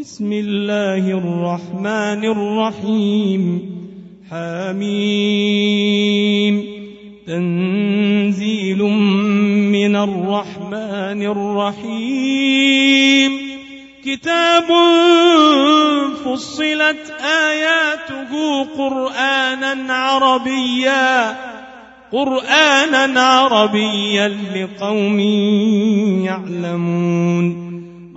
بسم الله الرحمن الرحيم. حميم. تنزيل من الرحمن الرحيم. كتاب فصلت آياته قرآنا عربيا. قرآنا عربيا لقوم يعلمون.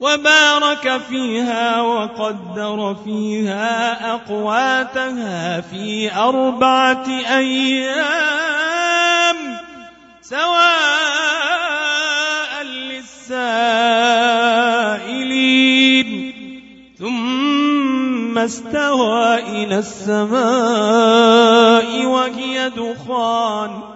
وبارك فيها وقدر فيها أقواتها في أربعة أيام سواء للسائلين. ثم استوى إلى السماء وهي دخان.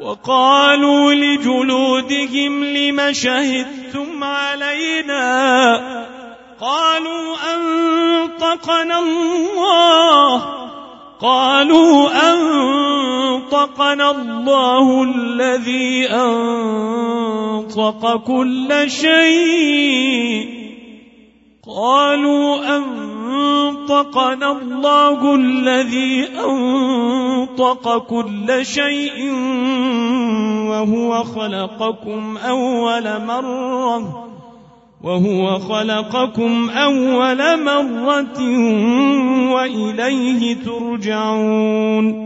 وقالوا لجلودهم لم شهدتم علينا قالوا أنطقنا الله قالوا أنطقنا الله الذي أنطق كل شيء قالوا أنطقنا الله الذي أنطق كل شيء وهو خلقكم أول مرة وهو خلقكم أول مرة وإليه ترجعون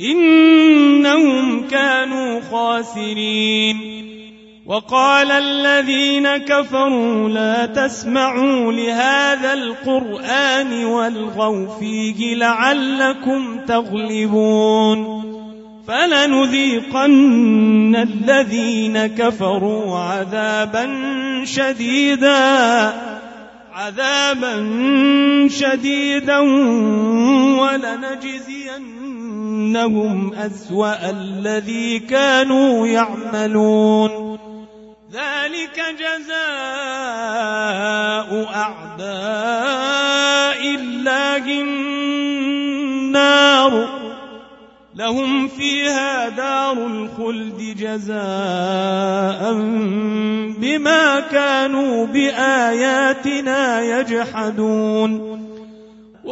إنهم كانوا خاسرين. وقال الذين كفروا لا تسمعوا لهذا القرآن والغوا فيه لعلكم تغلبون. فلنذيقن الذين كفروا عذابا شديدا عذابا شديدا ولنجزينهم أسوأ الذي كانوا يعملون. ذلك جزاء أعداء الله النار. لهم فيها دار الخلد جزاء بما كانوا بآياتنا يجحدون.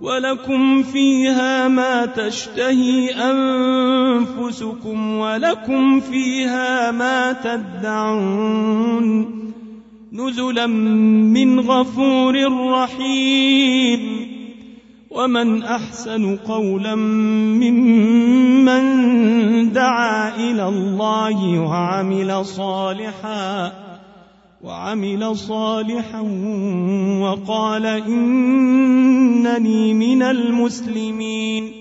ولكم فيها ما تشتهي أنفسكم ولكم فيها ما تدعون نزلا من غفور رحيم ومن أحسن قولا ممن دعا إلى الله وعمل صالحا وعمل صالحا وقال إنني من المسلمين.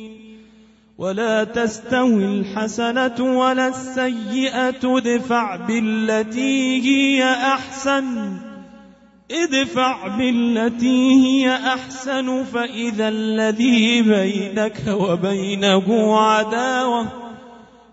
ولا تستوي الحسنة ولا السيئة ادفع بالتي هي أحسن. ادفع بالتي هي أحسن فإذا الذي بينك وبينه عداوة.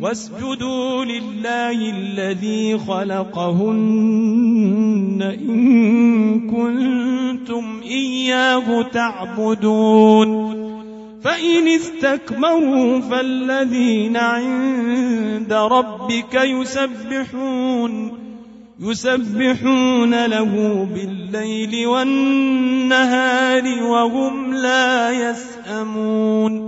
واسجدوا لله الذي خلقهن إن كنتم إياه تعبدون. فإن استكبروا فالذين عند ربك يسبحون يسبحون له بالليل والنهار وهم لا يسأمون.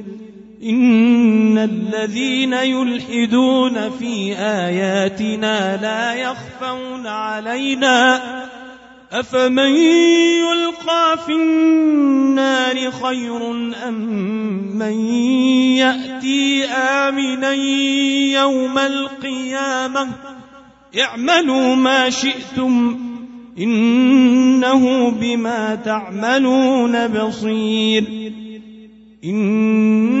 إن الذين يلحدون في آياتنا لا يخفون علينا أفمن يلقى في النار خير أم من يأتي آمنا يوم القيامة اعملوا ما شئتم إنه بما تعملون بصير إن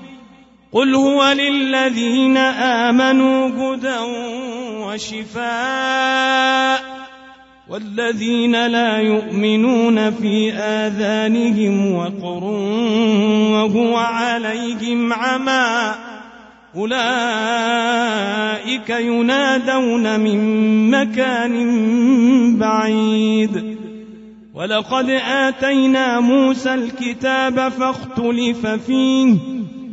قل هو للذين آمنوا هدى وشفاء والذين لا يؤمنون في آذانهم وقر وهو عليهم عمى أولئك ينادون من مكان بعيد. ولقد آتينا موسى الكتاب فاختلف فيه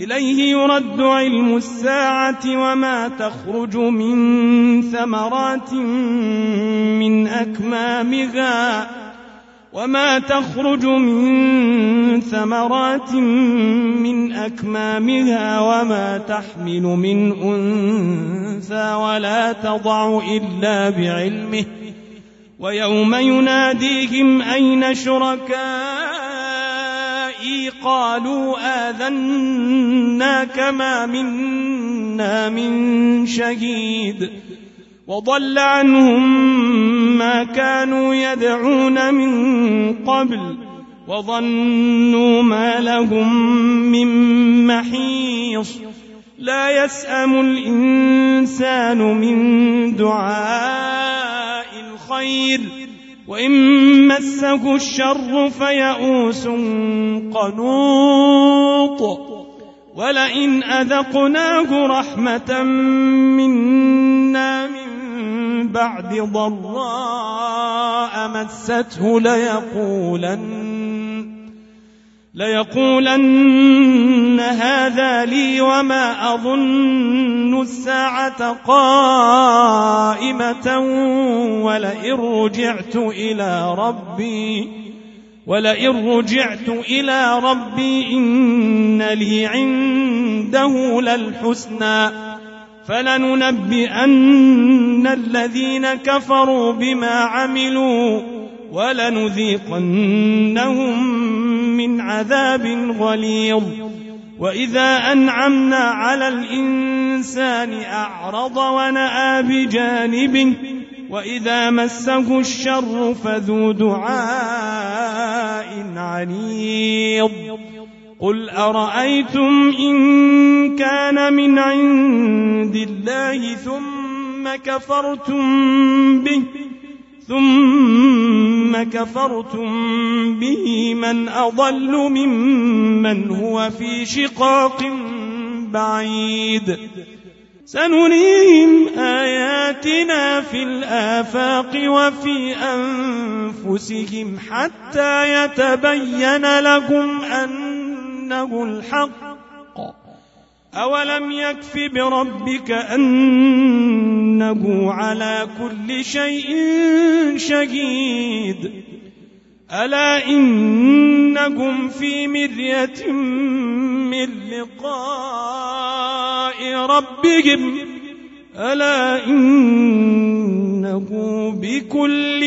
إليه يرد علم الساعة وما تخرج من ثمرات من أكمامها وما تخرج من ثمرات من أكمامها وما تحمل من أنثى ولا تضع إلا بعلمه ويوم يناديهم أين قالوا آذنا كما منا من شهيد وضل عنهم ما كانوا يدعون من قبل وظنوا ما لهم من محيص. لا يسأم الإنسان من دعاء الخير. وإن مسه الشر فيئوس قنوط ولئن أذقناه رحمة منا من بعد ضراء مسته ليقولن ليقولن هذا لي وما أظن الساعة قائمة ولئن رجعت إلى ربي ولئن رجعت إلى ربي إن لي عنده للحسنى فلننبئن الذين كفروا بما عملوا ولنذيقنهم من عذاب غليظ. وإذا أنعمنا على الإنسان أعرض ونأى بجانبه وإذا مسه الشر فذو دعاء عنيض. قل أرأيتم إن كان من عند الله ثم كفرتم به؟ ثم كفرتم به من أضل ممن هو في شقاق بعيد. سنريهم آياتنا في الآفاق وفي أنفسهم حتى يتبين لهم أن أنه الحق. أولم يكف بربك أنه على كل شيء شهيد. ألا إنكم في مرية من لقاء ربهم. ألا إنه بكل